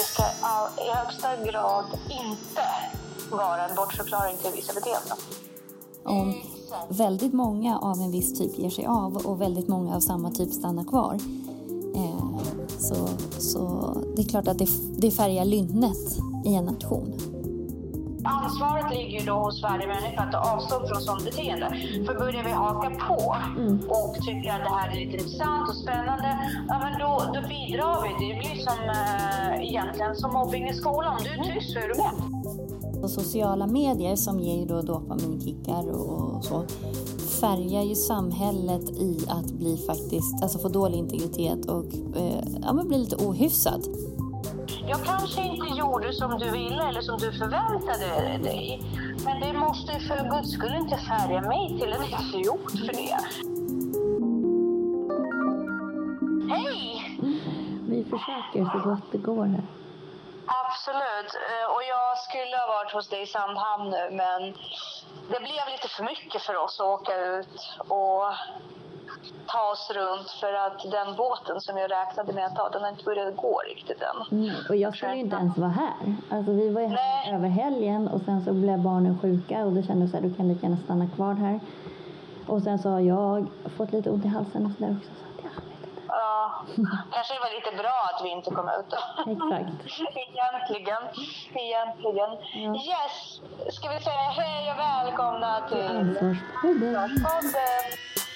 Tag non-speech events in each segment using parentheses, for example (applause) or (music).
det ska i högsta grad inte vara en bortförklaring till vissa beteenden. Om väldigt många av en viss typ ger sig av och väldigt många av samma typ stannar kvar eh, så, så det är klart att det, det färgar lynnet i en nation. Ansvaret ligger ju då hos varje människa att avstå från sådant beteende. För börjar vi haka på och tycker att det här är lite intressant och spännande, ja men då, då bidrar vi. Det blir som äh, egentligen som mobbing i skolan. Om du är tyst så är du med. Sociala medier som ger då dopaminkickar och så färgar ju samhället i att bli faktiskt, alltså få dålig integritet och eh, ja, men bli lite ohyfsad. Jag kanske inte gjorde som du ville eller som du förväntade dig. Men det måste för guds skull inte färga mig till en idiot för det. Hej! Vi försöker så gott det går här. Absolut. Eh, och jag skulle ha varit hos dig i Sandhamn nu, men det blev lite för mycket för oss att åka ut och ta oss runt för att den båten som jag räknade med att ta, den har inte börjat gå riktigt än. Mm, och jag skulle ju inte ens vara här. Alltså vi var ju här Nej. över helgen och sen så blev barnen sjuka och då kände jag så här, du kan lika gärna stanna kvar här. Och sen så har jag fått lite ont i halsen och sådär också. Så att Ja, kanske det var lite bra att vi inte kom ut då. Exakt. (laughs) Egentligen. Egentligen. Ja. Yes! Ska vi säga hej och välkomna till Ansvarspodden. saker.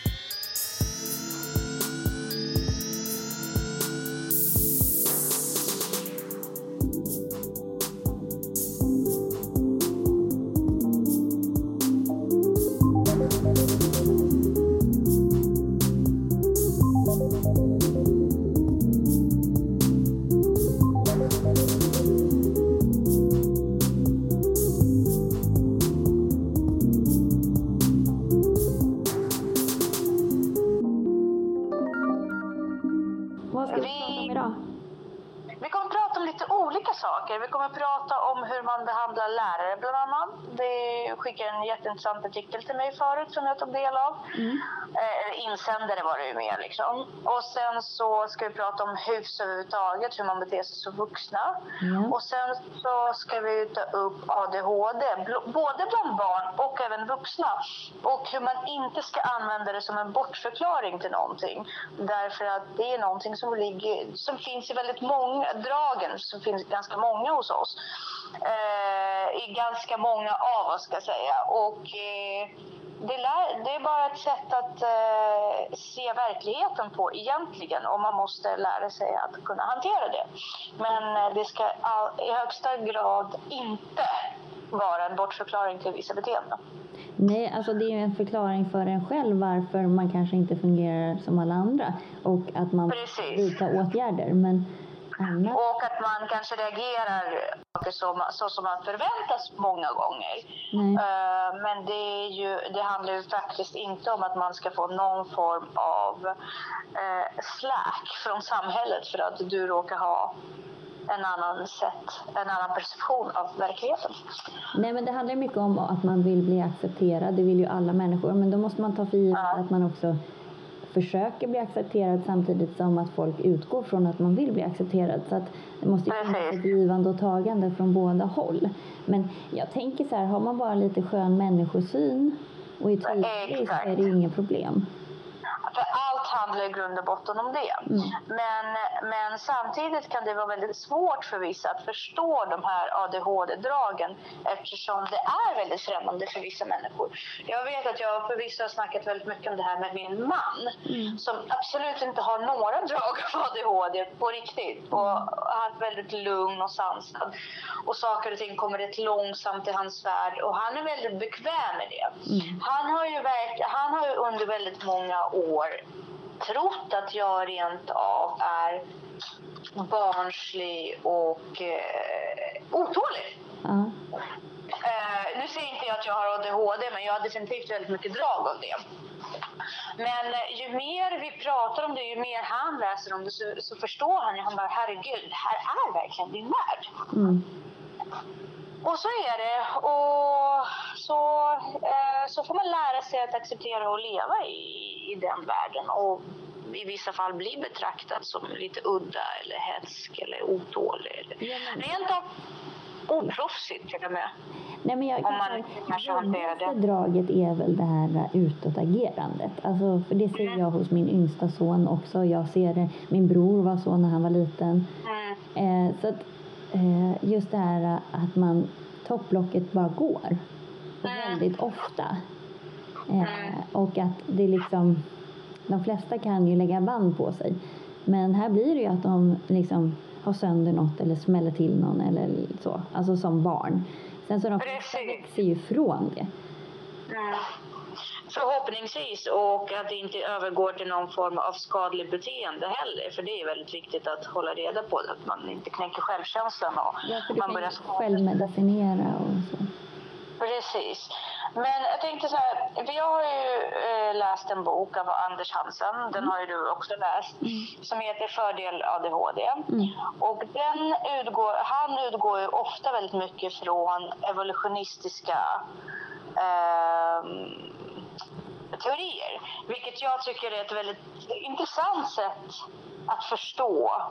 Jätteintressant artikel till mig förut som jag tog del av. Mm. Eh, insändare var det ju mer liksom. Och sen så ska vi prata om hyfs överhuvudtaget, hur man beter sig som vuxna. Mm. Och sen så ska vi ta upp ADHD, både bland barn och även vuxna. Och hur man inte ska använda det som en bortförklaring till någonting. Därför att det är någonting som, ligger, som finns i väldigt många, dragen som finns ganska många hos oss. Eh, I ganska många av oss ska jag säga. Och eh, det, lär, det, är bara ett sätt att eh, se verkligheten på egentligen och man måste lära sig att kunna hantera det. Men eh, det ska all, i högsta grad inte vara en bortförklaring till vissa beteenden. Nej, alltså det är ju en förklaring för en själv varför man kanske inte fungerar som alla andra och att man vidtar åtgärder. Men annat. Och att man kanske reagerar så, så som man förväntas många gånger. Uh, men det, är ju, det handlar ju faktiskt inte om att man ska få någon form av uh, slack från samhället för att du råkar ha en annan sätt, en annan perception av verkligheten. Nej, men det handlar mycket om att man vill bli accepterad. Det vill ju alla människor. Men då måste man ta för givet ja. att man också försöker bli accepterad samtidigt som att folk utgår från att man vill bli accepterad. Så att det måste ju finnas ett givande och tagande från båda håll. Men jag tänker så här, har man bara lite skön människosyn och är tydlig så är det ju inget problem. För handlar i grund och botten om det. Mm. Men, men samtidigt kan det vara väldigt svårt för vissa att förstå de här ADHD-dragen eftersom det är väldigt främmande för vissa människor. Jag vet att jag förvisso har snackat väldigt mycket om det här med min man mm. som absolut inte har några drag av ADHD på riktigt. Och han är väldigt lugn och sansad. Och saker och ting kommer rätt långsamt i hans värld och han är väldigt bekväm med det. Mm. Han har ju verk, han har ju under väldigt många år trott att jag rent av är barnslig och eh, otålig. Mm. Eh, nu säger inte jag att jag har ADHD, men jag har definitivt väldigt mycket drag av det. Men eh, ju mer vi pratar om det, ju mer han läser om det, så, så förstår han. Han bara, herregud, det här är verkligen din värld. Mm. Och så är det. Och så, eh, så får man lära sig att acceptera och leva i, i den världen. Och i vissa fall bli betraktad som lite udda eller hätsk eller otålig. Eller ja, men... Rent av oproffsigt till och med. Nej, men jag Om man kanske hanterar det. draget är väl det här utåtagerandet. Alltså, för det ser mm. jag hos min yngsta son också. Jag ser det, min bror var så när han var liten. Mm. Eh, så att, just det här att man topplocket bara går mm. väldigt ofta. Eh, mm. och att det liksom, de flesta kan ju lägga band på sig. Men här blir det ju att de liksom har sönder något eller smäller till någon eller så. Alltså som barn. Sen så de flesta växer ju ifrån det. Förhoppningsvis och att det inte övergår till någon form av skadlig beteende heller. För det är väldigt viktigt att hålla reda på det, att man inte knäcker självkänslan och ja, för man börjar självmedicinera och så. Precis. Men jag tänkte så här, jag har ju eh, läst en bok av Anders Hansen, den mm. har ju du också läst, mm. som heter Fördel ADHD. Mm. Och den utgår, han utgår ju ofta väldigt mycket från evolutionistiska eh, teorier, vilket jag tycker är ett väldigt intressant sätt att förstå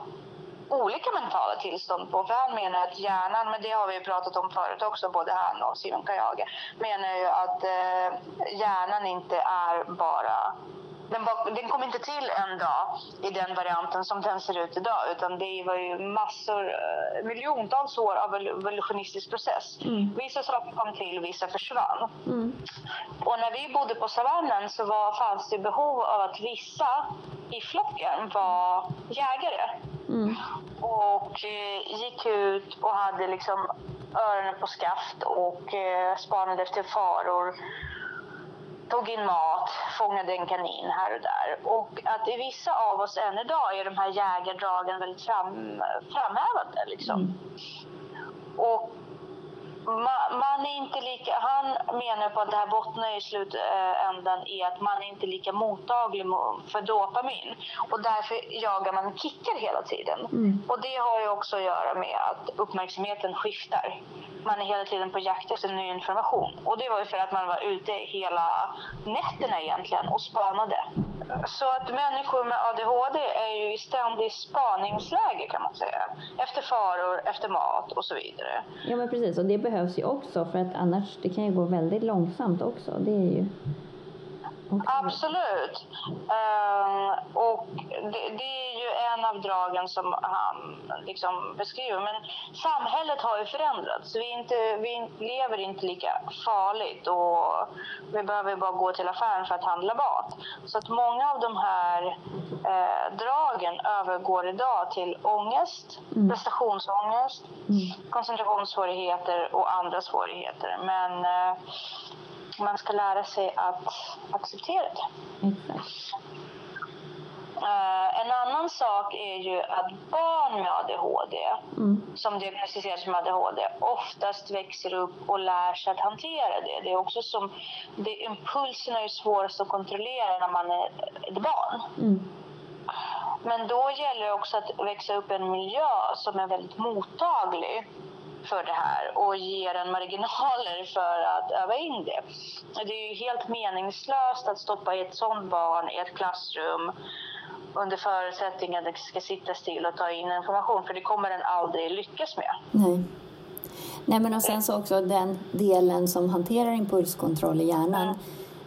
olika mentala tillstånd på. För han menar att hjärnan, men det har vi pratat om förut också, både han och Simon Kajage, menar ju att eh, hjärnan inte är bara den, den, kom inte till en dag i den varianten som den ser ut idag utan det var ju massor, eh, miljontals år av evolutionistisk process. Mm. Vissa saker kom till, vissa försvann. Mm. Och när vi bodde på savannen så var, fanns det behov av att vissa i flocken var jägare. Mm. Och eh, gick ut och hade liksom öronen på skaft och eh, spanade efter faror tog in mat, fångade en kanin här och där. Och att i vissa av oss än idag är de här jägardragen väldigt fram, framhävade. Liksom. Mm. Och man, man, är inte lika, han menar på att det här bottnar i slutändan i att man är inte lika mottaglig för dopamin och därför jagar man kickar hela tiden. Mm. Och det har ju också att göra med att uppmärksamheten skiftar. Man är hela tiden på jakt efter ny information och det var ju för att man var ute hela nätterna egentligen och spanade. Så att människor med ADHD är ju i ständig spaningsläge kan man säga. Efter faror, efter mat och så vidare. Ja men precis och det behövs ju också för att annars det kan ju gå väldigt långsamt också. Det är ju Absolut. Uh, och det, det, är ju en av dragen som han liksom beskriver. Men samhället har ju förändrats. Vi, inte, vi lever inte lika farligt och vi behöver bara gå till affären för att handla mat. Så att många av de här uh, dragen övergår idag till ångest, mm. prestationsångest, mm. koncentrationssvårigheter och andra svårigheter. Men uh, man ska lära sig att acceptera det. Exakt. Uh, en annan sak är ju att barn med ADHD, mm. som diagnostiseras med ADHD, oftast växer upp och lär sig att hantera det. Det är också som, det, impulserna är svårast att kontrollera när man är ett barn. Mm. Men då gäller det också att växa upp i en miljö som är väldigt mottaglig för det här och ger en marginaler för att öva in det. Det är ju helt meningslöst att stoppa ett sånt barn i ett klassrum under förutsättning att det ska sitta still och ta in information för det kommer den aldrig lyckas med. Nej. Nej men och sen så också den delen som hanterar impulskontroll i hjärnan mm.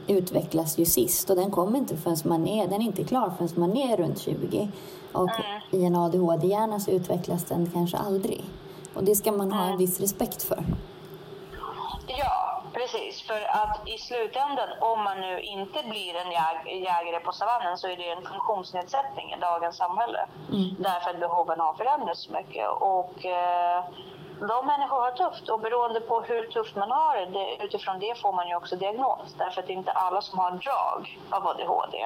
utvecklas ju sist och den kommer inte förrän man är, den är inte klar förrän man är runt 20. Och mm. i en ADHD-hjärna så utvecklas den kanske aldrig. Och det ska man ha en viss respekt för. Ja, precis. För att i slutändan, om man nu inte blir en jäg jägare på savannen så är det en funktionsnedsättning i dagens samhälle. Mm. Därför att behoven har förändrats så mycket. Och eh, de människor har tufft och beroende på hur tufft man har det, utifrån det får man ju också diagnos. Därför att det är inte alla som har drag av ADHD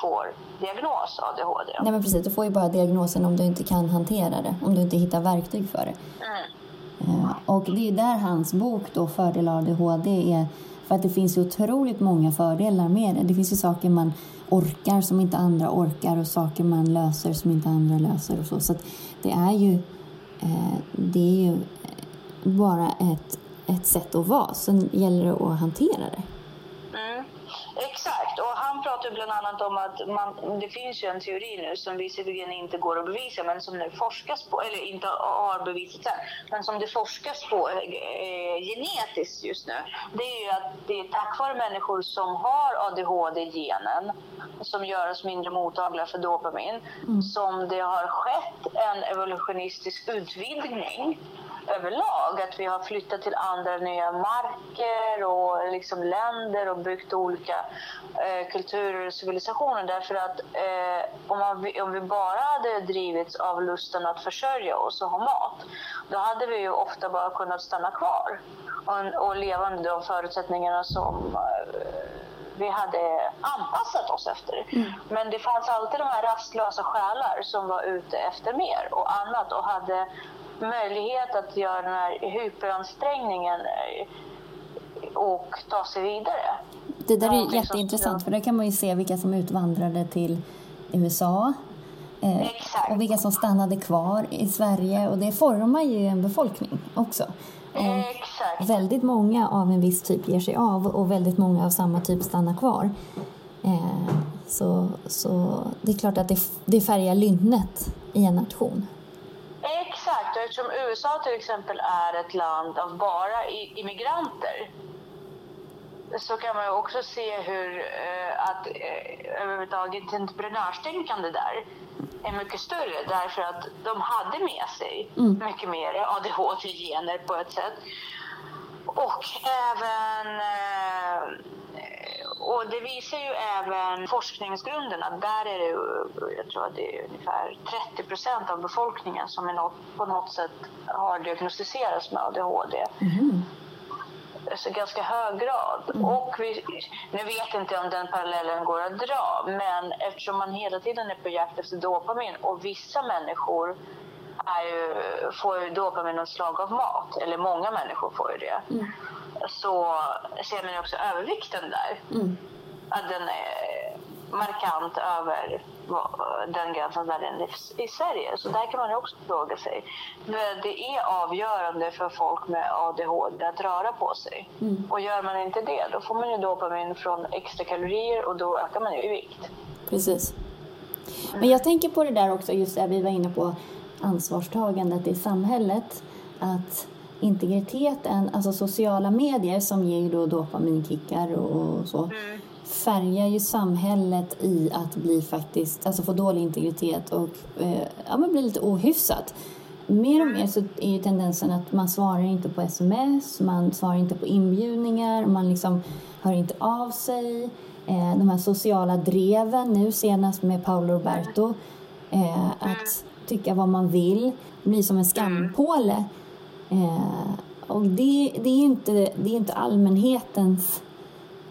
får diagnos ADHD. Nej men precis, du får ju bara diagnosen om du inte kan hantera det, om du inte hittar verktyg för det. Mm. Uh, och det är där hans bok då, Fördel ADHD, är för att det finns ju otroligt många fördelar med det. Det finns ju saker man orkar som inte andra orkar och saker man löser som inte andra löser och så. Så det är ju, eh, det är ju bara ett, ett sätt att vara. Sen gäller det att hantera det pratar bland annat om att man, det finns ju en teori nu som visserligen inte går att bevisa men som nu forskas på, eller inte har bevisats än, men som det forskas på eh, genetiskt just nu. Det är ju att det är tack vare människor som har ADHD-genen som gör oss mindre mottagliga för dopamin mm. som det har skett en evolutionistisk utvidgning överlag. Att vi har flyttat till andra nya marker och liksom länder och byggt olika eh, kulturer och civilisationer. Därför att eh, om, man, om vi bara hade drivits av lusten att försörja oss och ha mat, då hade vi ju ofta bara kunnat stanna kvar och, och leva under de förutsättningarna som eh, vi hade anpassat oss efter. Mm. Men det fanns alltid de här rastlösa själar som var ute efter mer och annat och hade möjlighet att göra den här hyperansträngningen eh, och ta sig vidare. Det där är jätteintressant för där kan man ju se vilka som utvandrade till USA eh, och vilka som stannade kvar i Sverige och det formar ju en befolkning också. Exakt. Väldigt många av en viss typ ger sig av och väldigt många av samma typ stannar kvar. Eh, så, så det är klart att det, det färgar lynnet i en nation. Eftersom USA till exempel är ett land av bara immigranter så kan man ju också se hur eh, att eh, överhuvudtaget entreprenörstänkande där är mycket större därför att de hade med sig mm. mycket mer ADHD-gener på ett sätt. Och även eh, och det visar ju även forskningsgrunderna. Där är det, jag tror att det är ungefär 30 procent av befolkningen som något, på något sätt har diagnostiserats med ADHD. Mm. Så ganska hög grad. Mm. Och vi, nu vet jag inte om den parallellen går att dra, men eftersom man hela tiden är på jakt efter dopamin och vissa människor är ju, får ju dopamin något slag av mat, eller många människor får ju det. Mm så ser man ju också övervikten där. Mm. Att den är markant över den gränsen där den är i Sverige. Så där kan man också fråga sig. Det är avgörande för folk med ADHD att röra på sig. Mm. Och gör man inte det, då får man ju dopamin från extra kalorier och då ökar man ju i vikt. Precis. Men jag tänker på det där också, just det vi var inne på ansvarstagandet i samhället. Att integriteten, alltså sociala medier som ger då dopaminkickar och så, mm. färgar ju samhället i att bli faktiskt, alltså få dålig integritet och eh, ja, men bli lite ohyfsat. Mer och mer så är ju tendensen att man svarar inte på sms, man svarar inte på inbjudningar, man liksom hör inte av sig. Eh, de här sociala dreven, nu senast med Paolo Roberto, eh, att tycka vad man vill, blir som en skampåle Eh, och det, det, är inte, det är inte allmänhetens,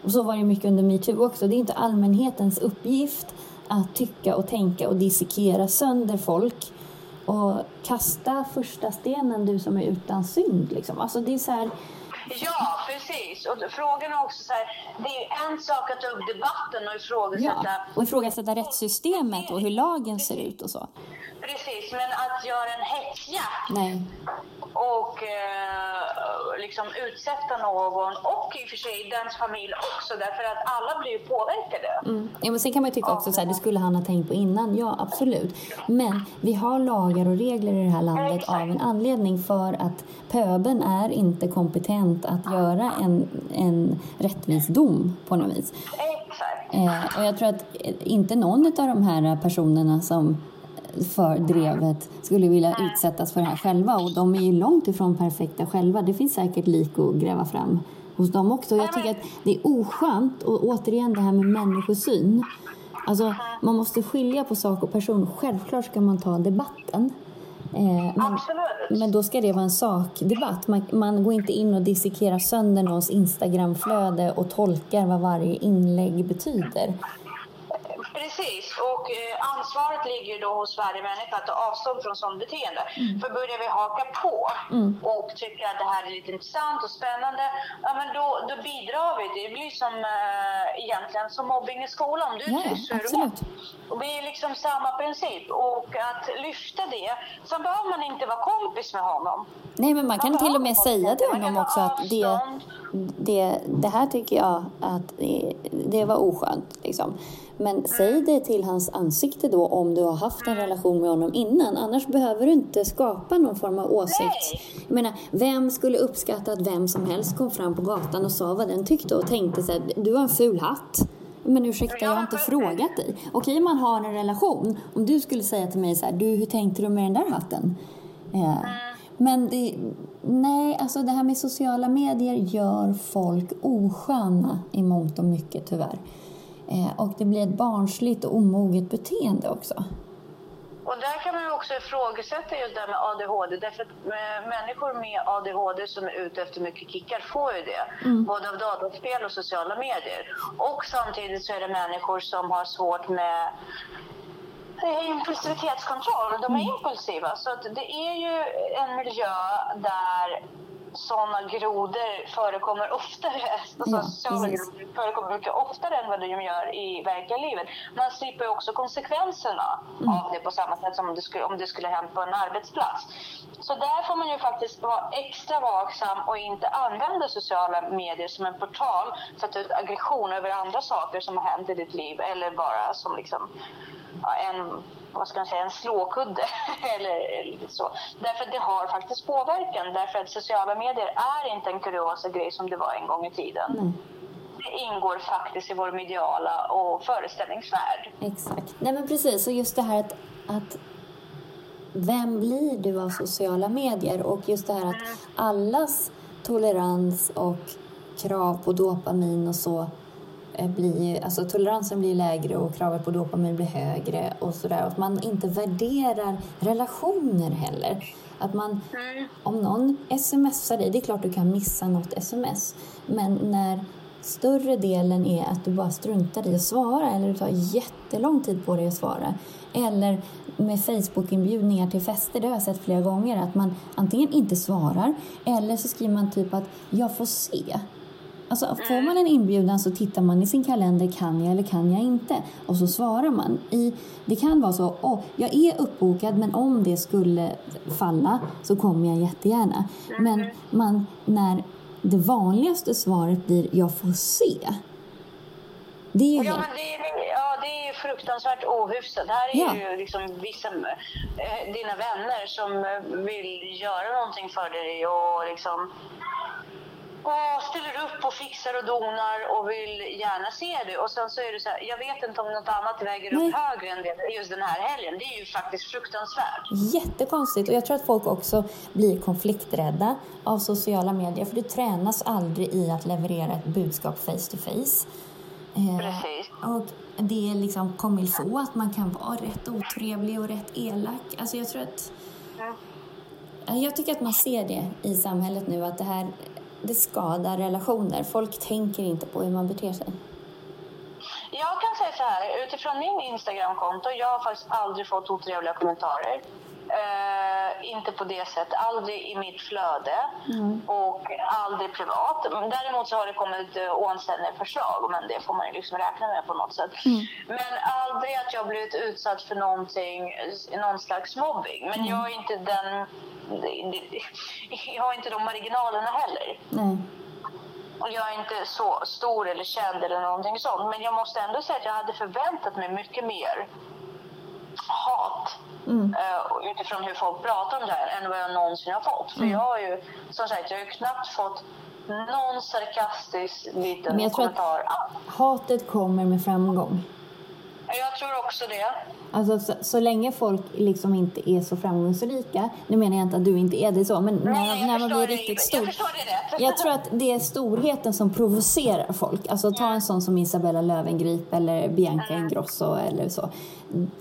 och så var det mycket under metoo också, det är inte allmänhetens uppgift att tycka och tänka och dissekera sönder folk och kasta första stenen du som är utan synd. Liksom. Alltså det är så här, Ja, precis. Och frågan är också så här, det är ju en sak att ta upp debatten och ifrågasätta... Ja, och ifrågasätta rättssystemet och hur lagen ser ut och så. Precis, men att göra en hetsjakt Nej och eh, liksom utsätta någon och i och för sig dens familj också därför att alla blir påverkade. Mm. Ja, men sen kan man ju tycka också så här, det skulle han ha tänkt på innan. Ja, absolut. Men vi har lagar och regler i det här landet Exakt. av en anledning för att pöben är inte kompetent att göra en, en rättvis dom på något vis. Exakt. Eh, och jag tror att inte någon av de här personerna som för drevet skulle vilja utsättas för det här själva och de är ju långt ifrån perfekta själva. Det finns säkert lik att gräva fram hos dem också. Jag tycker att det är oskönt och återigen det här med människosyn. Alltså, man måste skilja på sak och person. Självklart ska man ta debatten. Eh, men, men, då ska det vara en sakdebatt. Man, man går inte in och dissekerar sönder någons Instagramflöde och tolkar vad varje inlägg betyder. Precis, och eh, ansvaret ligger då hos varje människa att ta avstånd från sådant beteende. Mm. För börjar vi haka på mm. och tycker att det här är lite intressant och spännande, ja men då, då bidrar vi. Det blir som eh, egentligen som mobbing i skolan. Om du är tyst så är du. Och det är liksom samma princip. Och att lyfta det, sen behöver man inte vara kompis med honom. Nej, men man kan man till och med säga till honom också att det, det, det här tycker jag att det, det var oskönt. Liksom. Men säg det till hans ansikte då om du har haft en relation med honom innan. Annars behöver du inte skapa någon form av åsikt. Jag menar, vem skulle uppskatta att vem som helst kom fram på gatan och sa vad den tyckte och tänkte så här, du har en ful hatt. Men ursäkta, jag har inte frågat dig. Okej, man har en relation. Om du skulle säga till mig så här, du, hur tänkte du med den där hatten? Eh, men det, nej, alltså det här med sociala medier gör folk osköna i mångt och mycket tyvärr. Eh, och det blir ett barnsligt och omoget beteende också. Och där kan man också ifrågasätta just det här med ADHD. Därför att eh, människor med ADHD som är ute efter mycket kickar får ju det. Mm. Både av dataspel och sociala medier. Och samtidigt så är det människor som har svårt med impulsivitetskontroll. De är mm. impulsiva. Så det är ju en miljö där sådana grodor förekommer oftare, alltså ja, förekommer mycket oftare än vad de gör i verkliga livet. Man slipper också konsekvenserna mm. av det på samma sätt som om det, skulle, om det skulle hänt på en arbetsplats. Så där får man ju faktiskt vara extra vaksam och inte använda sociala medier som en portal för att ta ut aggression över andra saker som har hänt i ditt liv eller bara som liksom en vad ska man säga, en slåkudde. (laughs) eller, så. Därför att det har faktiskt påverkan. Därför att sociala medier är inte en kuriosa grej som det var en gång i tiden. Mm. Det ingår faktiskt i vår mediala och föreställningsvärld. Exakt. Nej men precis, och just det här att, att vem blir du av sociala medier? Och just det här att mm. allas tolerans och krav på dopamin och så blir, alltså toleransen blir lägre och kravet på dopamin blir högre och sådär. Att man inte värderar relationer heller. Att man, mm. om någon smsar dig, det är klart du kan missa något sms, men när större delen är att du bara struntar i att svara eller du tar jättelång tid på dig att svara. Eller med Facebook-inbjudningar till fester, det har jag sett flera gånger, att man antingen inte svarar eller så skriver man typ att jag får se. Alltså, får man en inbjudan så tittar man i sin kalender, kan jag eller kan jag inte? Och så svarar man. I, det kan vara så, oh, jag är uppbokad men om det skulle falla så kommer jag jättegärna. Men man, när det vanligaste svaret blir jag får se. Det är ju ja, det är, ja, det är fruktansvärt ohyfsat. Det här är ja. ju liksom vissa, eh, dina vänner som vill göra någonting för dig och liksom och ställer upp och fixar och donar och vill gärna se det. Och sen så är det så här, jag vet inte om något annat väger Nej. upp högre än det just den här helgen. Det är ju faktiskt fruktansvärt. Jättekonstigt. Och jag tror att folk också blir konflikträdda av sociala medier. För du tränas aldrig i att leverera ett budskap face to face. Eh, Precis. Och det är liksom comme få att man kan vara rätt otrevlig och rätt elak. Alltså jag tror att... Jag tycker att man ser det i samhället nu, att det här det skadar relationer. Folk tänker inte på hur man beter sig. Jag kan säga så här, utifrån min Instagramkonto, jag har faktiskt aldrig fått otrevliga kommentarer. Uh, inte på det sättet, aldrig i mitt flöde mm. och aldrig privat. Däremot så har det kommit uh, oanständiga förslag, men det får man ju liksom räkna med på något sätt. Mm. Men aldrig att jag blivit utsatt för någonting, någon slags mobbing. Men mm. jag är inte den jag har inte de marginalerna heller. Och jag är inte så stor eller känd eller någonting sånt. Men jag måste ändå säga att jag hade förväntat mig mycket mer hat mm. uh, utifrån hur folk pratar om det här än vad jag någonsin har fått. För mm. jag har ju, som sagt, jag har ju knappt fått någon sarkastisk liten Men jag kommentar. Tror att hatet kommer med framgång. Jag tror också det. Alltså, så, så, länge folk liksom inte är så framgångsrika, nu menar jag inte att du inte är det så, men när, Nej, när man blir riktigt stor. Jag, förstår det rätt. jag tror att det är storheten som provocerar folk. Alltså ta en sån som Isabella Löwengrip eller Bianca mm. Ingrosso eller så.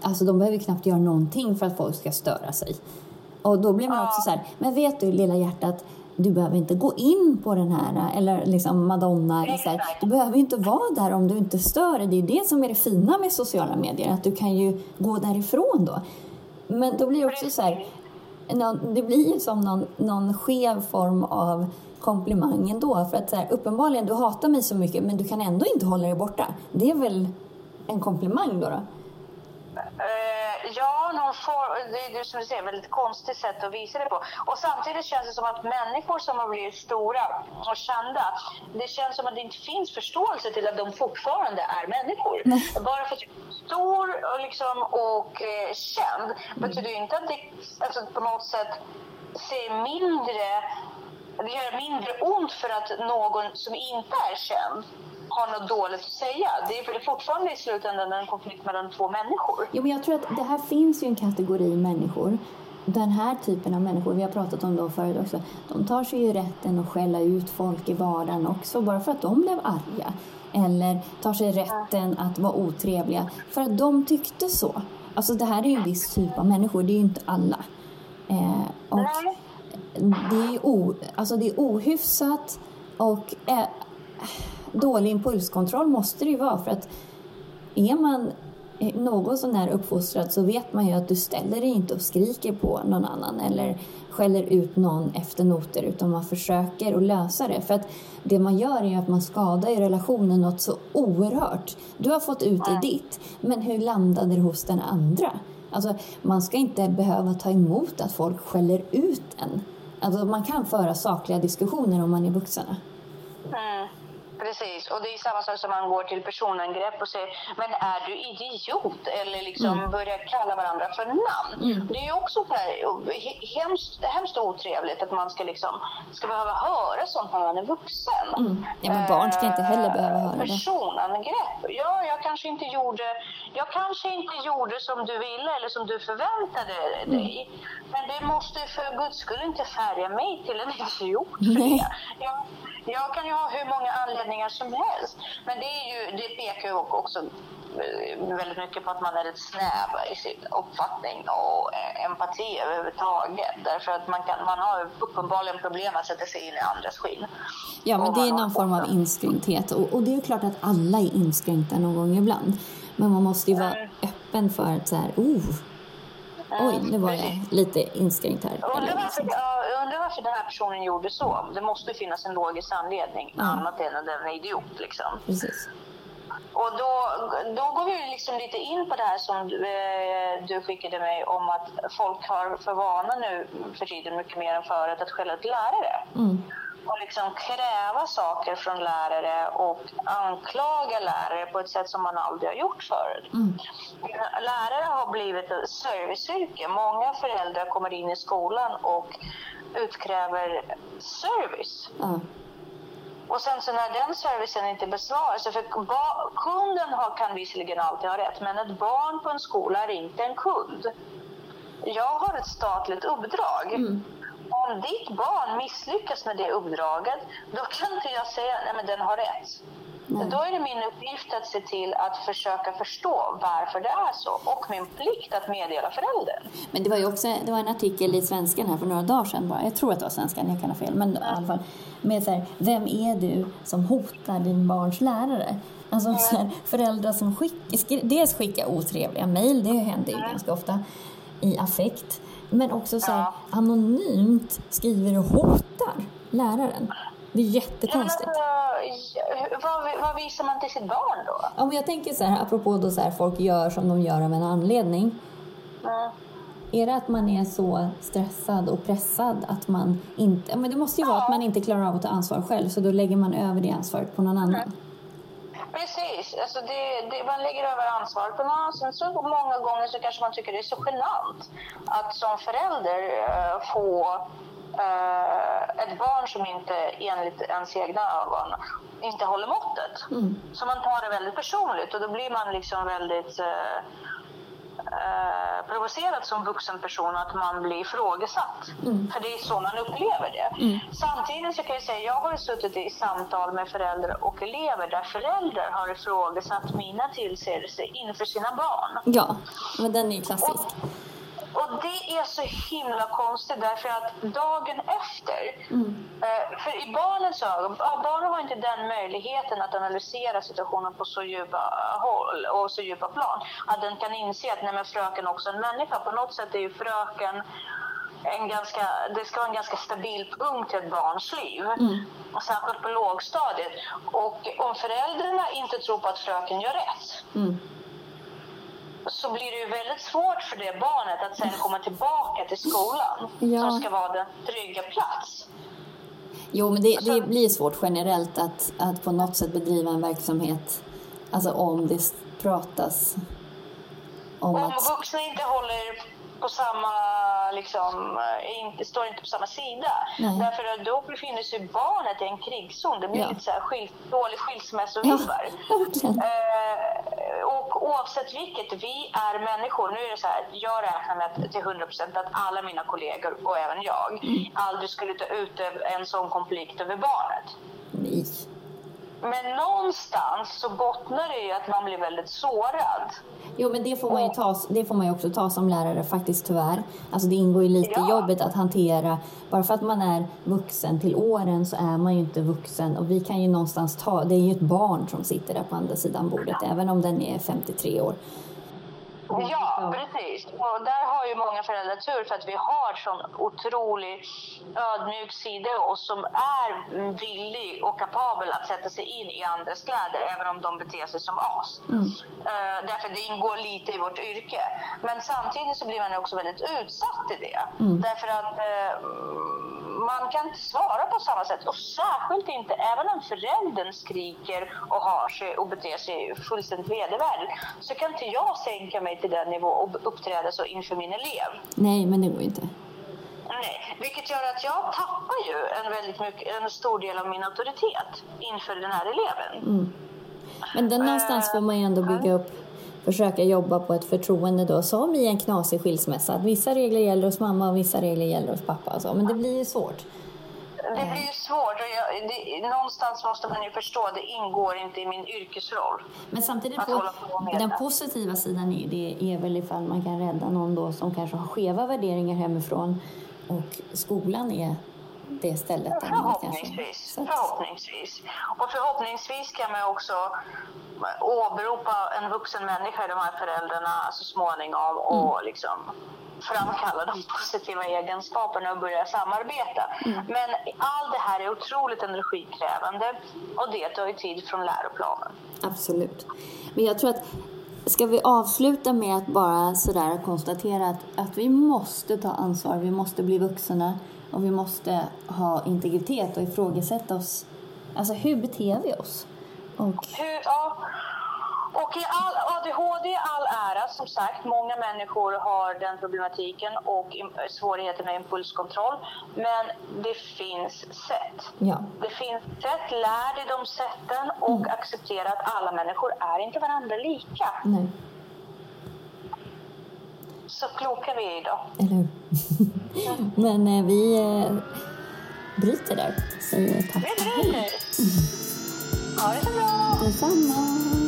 Alltså de behöver knappt göra någonting för att folk ska störa sig. Och då blir man också så här, men vet du lilla hjärtat, du behöver inte gå in på den här, eller liksom Madonna. Eller så här. Du behöver inte vara där om du inte stör. Det är det som är det fina med sociala medier, att du kan ju gå därifrån då. Men då blir det också så här, det blir ju som någon, någon skev form av komplimang ändå. För att så här, uppenbarligen, du hatar mig så mycket men du kan ändå inte hålla dig borta. Det är väl en komplimang då? då? Någon form, det är som du säger, väldigt konstigt sätt att visa det på. Och samtidigt känns det som att människor som har blivit stora och kända, det känns som att det inte finns förståelse till att de fortfarande är människor. Nej. Bara för att du är stor och, liksom, och eh, känd betyder ju inte att det alltså, på något sätt ser mindre det gör mindre ont för att någon som inte är känd har något dåligt att säga. Det är fortfarande i slutändan en konflikt mellan två människor. Jo, men jag tror att det här finns ju en kategori människor den här typen av människor, vi har pratat om dem förut också, de tar sig ju rätten att skälla ut folk i vardagen också bara för att de blev arga. Eller tar sig rätten att vara otrevliga för att de tyckte så. Alltså det här är ju en viss typ av människor, det är ju inte alla. Eh, och det, är o, alltså det är ohyfsat och eh, dålig impulskontroll måste det ju vara för att är man något sån här uppfostrad så vet man ju att du ställer dig inte och skriker på någon annan eller skäller ut någon efter noter utan man försöker att lösa det. För att det man gör är att man skadar i relationen något så oerhört. Du har fått ut det ditt, men hur landade det hos den andra? Alltså, man ska inte behöva ta emot att folk skäller ut en. Alltså, man kan föra sakliga diskussioner om man är vuxen. Mm. Precis, och det är samma sak som man går till personangrepp och säger men är du idiot? Eller liksom mm. börjar kalla varandra för namn. Mm. Det är ju också här, hemskt, hemskt otrevligt att man ska, liksom, ska behöva höra sånt när man är vuxen. Mm. Ja, men barn ska inte heller behöva höra det. Personangrepp. Ja, jag kanske inte gjorde, jag kanske inte gjorde som du ville eller som du förväntade dig. Mm. Men det måste för guds skull inte färga mig till en idiot. (laughs) Jag, jag kan ju ha hur många anledningar som helst. Men det, är ju, det pekar ju också eh, väldigt mycket på att man är lite snäv i sin uppfattning och eh, empati överhuvudtaget. Därför att man, kan, man har uppenbarligen problem att sätta sig in i andras skinn. Ja, men det är någon form av inskränkthet. Och, och, det är ju klart att alla är inskränkta någon gång ibland. Men man måste ju vara mm. öppen för att så här, oh, Oj, nu var jag lite inskränkt här. Undrar varför, jag undrar varför den här personen gjorde så. Det måste finnas en logisk anledning, ja. annat än att den är idiot. Liksom. Precis. Och då, då går vi liksom lite in på det här som du, eh, du skickade mig om att folk har för vana nu för tiden mycket mer än förut att skälla ut lärare. Mm och liksom kräva saker från lärare och anklaga lärare på ett sätt som man aldrig har gjort förut. Mm. Lärare har blivit ett serviceyrke. Många föräldrar kommer in i skolan och utkräver service. Mm. Och sen så när den servicen inte besvaras, för kunden har, kan visserligen alltid ha rätt, men ett barn på en skola är inte en kund. Jag har ett statligt uppdrag. Mm om ditt barn misslyckas med det uppdraget, då kan inte jag säga nej men den har rätt. Nej. Då är det min uppgift att se till att försöka förstå varför det är så och min plikt att meddela föräldern. Men det var ju också det var en artikel i Svenskan här för några dagar sedan bara. Jag tror att det var Svenskan, jag kan ha fel. Men i alla fall med så här, vem är du som hotar din barns lärare? Alltså mm. så här, föräldrar som skick, dels skickar otrevliga mejl, det händer ju mm. ganska ofta i affekt. Men också så här, ja. anonymt skriver och hotar läraren. Det är jättekonstigt. Ja, vad, vad, visar man till sitt barn då? Om jag tänker så här, apropå då så här, folk gör som de gör av en anledning. Mm. Är det att man är så stressad och pressad att man inte... Men det måste ju ja. vara att man inte klarar av att ta ansvar själv så då lägger man över det ansvaret på någon annan. Mm. Precis, alltså det, det, man lägger över ansvaret på någon. Sen så många gånger så kanske man tycker det är så genant att som förälder uh, få uh, ett barn som inte enligt ens egna ögon inte håller måttet. Mm. Så man tar det väldigt personligt och då blir man liksom väldigt uh, eh, provocerad som vuxen person att man blir ifrågasatt. Mm. För det är så man upplever det. Mm. Samtidigt så kan jag säga, jag har suttit i samtal med föräldrar och elever där föräldrar har ifrågasatt mina tillsägelser inför sina barn. Ja, men den är ju klassisk. Och det är så himla konstigt därför att dagen efter, eh, för i barnens ögon, barnen har inte den möjligheten att analysera situationen på så djupa håll och så djupa plan, att den kan inse att nej, men fröken är också en människa. På något sätt är ju fröken en ganska, det ska vara en ganska stabil punkt i ett barns liv. Och särskilt på lågstadiet. Och om föräldrarna inte tror på att fröken gör rätt Mm. Så blir det ju väldigt svårt för det barnet att sen komma tillbaka till skolan Ja. som ska vara den trygga plats. Jo, men det, det blir svårt generellt att, att på något sätt bedriva en verksamhet, alltså om det pratas om Om att... vuxna inte håller på samma, liksom, eh, inte, står inte på samma sida. Nej. Därför att då befinner sig barnet i en krigszon. Det blir Ja. lite så här skil, dålig Ja, skilsmässovibar. (laughs) verkligen. Eh, och oavsett vilket, vi är människor. Nu är det så här, jag räknar med att till 100 procent att alla mina kollegor och även jag aldrig skulle ta ut en sån konflikt över barnet. Nej. Men någonstans så bottnar det i att man blir väldigt sårad. Jo, men det får, man ju ta, det får man ju också ta som lärare faktiskt tyvärr. Alltså det ingår ju lite i Ja. jobbet att hantera. Bara för att man är vuxen till åren så är man ju inte vuxen. Och vi kan ju någonstans ta, det är ju ett barn som sitter där på andra sidan bordet, även om den är 53 år. Ja, precis. Och där har ju många föräldrar tur för att vi har sån otrolig ödmjuk sida i oss som är villig och kapabel att sätta sig in i andras kläder även om de beter sig som as. Eh, därför det ingår lite i vårt yrke. Men samtidigt så blir man också väldigt utsatt i det. Därför att eh, man kan inte svara på samma sätt och särskilt inte även om föräldern skriker och har sig och beter sig fullständigt vedervärdigt så kan inte jag sänka mig till den nivå och uppträda så inför min elev. Nej, men det går inte. Nej, vilket gör att jag tappar ju en, väldigt mycket, en stor del av min auktoritet inför den här eleven. Men den någonstans får man ju ändå bygga upp, försöka jobba på ett förtroende då, som i en knasig skilsmässa. Att vissa regler gäller hos mamma och vissa regler gäller hos pappa. och Så. Men det blir ju svårt. Det blir ju svårt och jag, det, någonstans måste man ju förstå att det ingår inte i min yrkesroll. Men samtidigt, på, på den positiva sidan är, det är väl ifall man kan rädda någon då som kanske har skeva värderingar hemifrån och skolan är det stället där man kanske... Förhoppningsvis. Så att, förhoppningsvis. Och förhoppningsvis kan man också åberopa en vuxen människa i de här föräldrarna så småningom och Mm. liksom framkalla de (laughs) positiva egenskaperna och börja samarbeta. Mm. Men allt det här är otroligt energikrävande och det tar ju tid från läroplanen. absolut. Men jag tror att Ska vi avsluta med att bara sådär konstatera att, att vi måste ta ansvar, vi måste bli vuxna och vi måste ha integritet och ifrågasätta oss. Alltså hur beter vi oss? Och Hur, ja. Och i all, ADHD i all ära, som sagt, många människor har den problematiken och svårigheter med impulskontroll. Men det finns sätt. ja, Det finns sätt, lär dig de sätten och acceptera att alla människor är inte varandra lika. nej, Så kloka vi är idag. eller hur? (laughs) Men eh, vi eh, bryter där. Säger tack och hej. Bryter. Ha det så bra! Detsamma.